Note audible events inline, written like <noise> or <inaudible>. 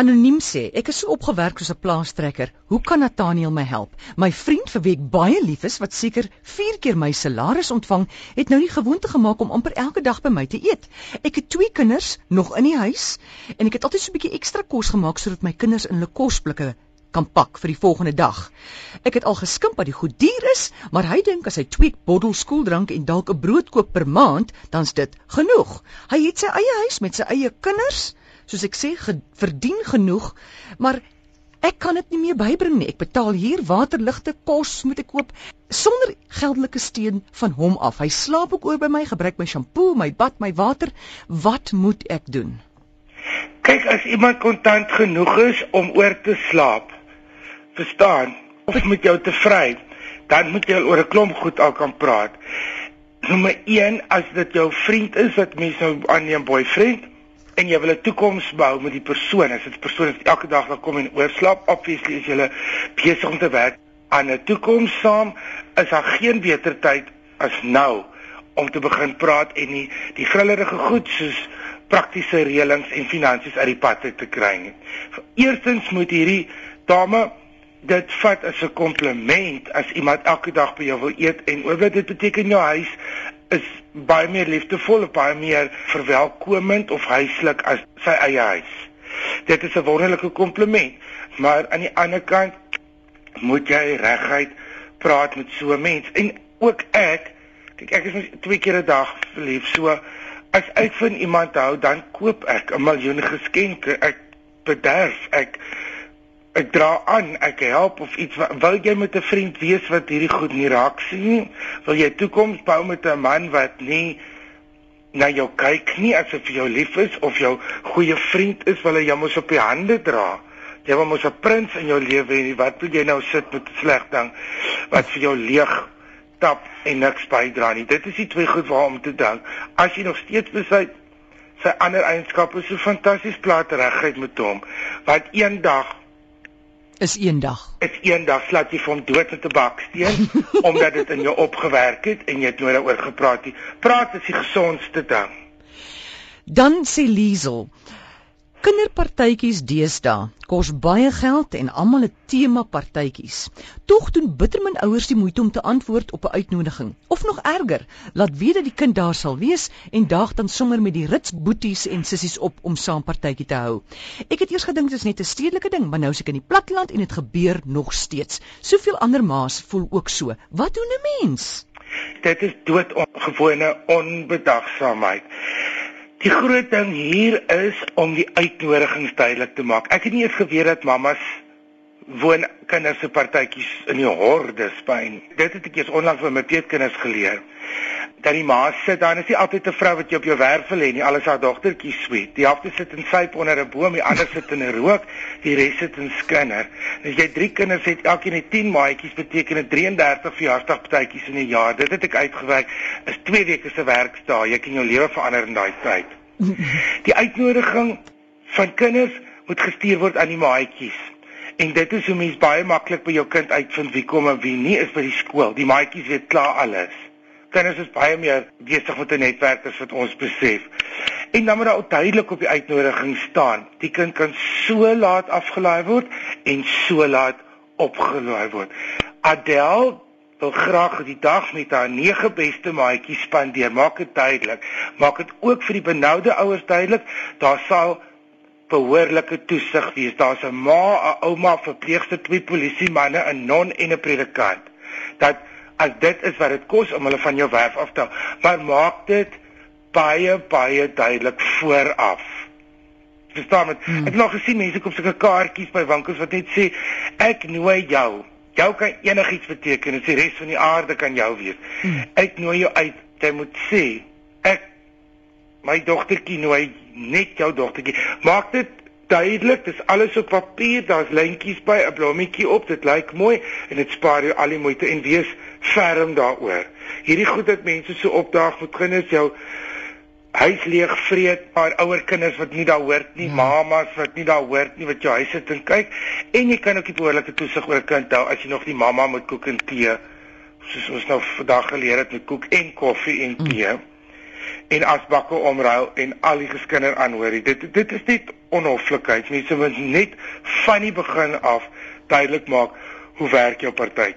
Anoniem sê, ek is so opgewerk soos 'n plaastrekker. Hoe kan Nathaniel my help? My vriend vir wie ek baie lief is, wat seker 4 keer my salaris ontvang, het nou die gewoonte gemaak om amper elke dag by my te eet. Ek het twee kinders nog in die huis en ek het altyd so 'n bietjie ekstra kos gemaak sodat my kinders in hulle kosblikke kan pak vir die volgende dag. Ek het al geskimp dat die goed duur is, maar hy dink as hy twee bottels skooldrank en dalk 'n brood koop per maand, dan's dit genoeg. Hy het sy eie huis met sy eie kinders soos ek sê, ge, verdien genoeg, maar ek kan dit nie meer bybring nie. Ek betaal hier water, ligte, kos moet ek koop sonder geldelike steun van hom af. Hy slaap ook oor by my, gebruik my shampoo, my bad, my water. Wat moet ek doen? Kyk, as iemand kontant genoeg is om oor te slaap, verstaan, of met jou te vry, dan moet jy oor 'n klomp goed al kan praat. Nommer 1, as dit jou vriend is wat mense nou aanneem boyfriend, en jy wil 'n toekoms bou met die persoon. As dit 'n persoon is wat elke dag wil kom en oorslaap, obviously is jy besig om te werk aan 'n toekoms saam, is daar geen beter tyd as nou om te begin praat en nie die grillerige goed soos praktiese reëlings en finansies uit die pad te kry nie. Eerstens moet hierdie dame dit vat as 'n kompliment as iemand elke dag by jou wil eet en oor wat dit beteken jou huis is baie meer liefdevol, baie meer verwelkomend of huislik as sy eie huis. Dit is 'n wonderlike kompliment, maar aan die ander kant moet jy reguit praat met so 'n mens en ook ek, kyk ek is twee keer 'n dag verlief, so as van iemand hou, dan koop ek 'n miljoen geskenke. Ek bederf, ek ek dra aan, ek help of iets wil jy met 'n vriend wees wat hierdie goed nie raak sien? Wil jy toekoms bou met 'n man wat nie na jou kyk nie asof hy jou lief is of jou goeie vriend is, wil hy jou mos op die hande dra? Jy wil mos 'n prins in jou lewe hê, wat wil jy nou sit met sleg ding wat vir jou leeg tap en niks bydra nie? Dit is die twee goed waarom te dink. As jy nog steeds besluit sy ander eienskappe so fantasties plaat reguit met hom, wat eendag is eendag. Is eendag slaat jy van dood met 'n baksteen <laughs> omdat dit in jou opgewerk het en jy het nooit daaroor gepraat nie. Praat is die gesondste ding. Dan sê Liesel, Kinderpartytjies deesdae kos baie geld en almal het tema partytjies. Tog doen bittermin ouers die moeite om te antwoord op 'n uitnodiging. Of nog erger, laat weet dat die kind daar sal wees en daag dan sommer met die rits boeties en sissies op om saam partytjie te hou. Ek het eers gedink dit is net 'n stedelike ding, maar nou is ek in die platteland en dit gebeur nog steeds. Soveel ander ma's voel ook so. Wat doen 'n mens? Dit is doodongewone onbedagsaamheid. Die groot ding hier is om die uitnodigings duidelik te maak. Ek het nie eens geweet dat mammas woon kinders se partytjies in die hordes by. Dit het ek eers onlangs met my peetkinders geleer. Dat die ma sit dan is nie altyd 'n vrou wat jy op jou werf wil hê nie. Alles haar dogtertjies sweet. Die helfte sit in syp onder 'n boom, die ander sit in 'n rook, die res sit in skinder. As jy 3 kinders het, elkeen het 10 maatjies, beteken dit 33 verjaarsdagpartytjies in 'n jaar. Dit het ek uitgewerk. Is 2 weke se werkdae. Jy kan jou lewe verander in daai tyd. <laughs> Die uitnodiging van kinders moet gestuur word aan die maatjies. En dit is hoe mens baie maklik by jou kind uitvind wie kom en wie nie is by die skool. Die maatjies weet klaar alles. Kinders is baie meer besig met 'n netwerk as wat ons besef. En dan moet daar duidelik op die uitnodiging staan. Die kind kan so laat afgelaai word en so laat opgelaai word. Adele wil graag die dag met haar nege beste maatjies spandeer. Maak dit duidelik. Maak dit ook vir die benoude ouers duidelik. Daar sal behoorlike toesig wees. Daar's 'n ma, 'n ouma, verpleegster, twee polisie manne, 'n non en 'n predikant. Dat as dit is wat dit kos om hulle van jou werf af te haal, maar maak dit baie baie duidelik vooraf. Verstaan met hmm. ek het nog gesien mense koop sulke kaartjies by winkels wat net sê ek nooi jou. Jou kan enigiets beteken, dit is die res van die aarde kan jou wees. Hmm. Ek nooi jou uit. Jy moet sê ek my dogtertjie nooi net jou dogtertjie. Maak dit duidelik, dis alles op papier, daar's lyntjies by, 'n blommetjie op, dit lyk mooi en dit spaar jou al die moeite en wees ferm daaroor. Hierdie goed dat mense so opdaag met kinders jou huis leeg vreet, maar ouer kinders wat nie daar hoort nie, ja. mamas wat nie daar hoort nie wat jou huis sit en kyk en jy kan ook nie behoorlike toesig oor 'n kind hou as jy nog die mamma moet kook en tee soos ons nou vandag geleer het met koek en koffie en tee. Mm en asbakke omruil en al die geskinder aanhoor. Dit dit is net onhoflikheid. Mense moet net van die begin af duidelik maak hoe werk jou partytjie.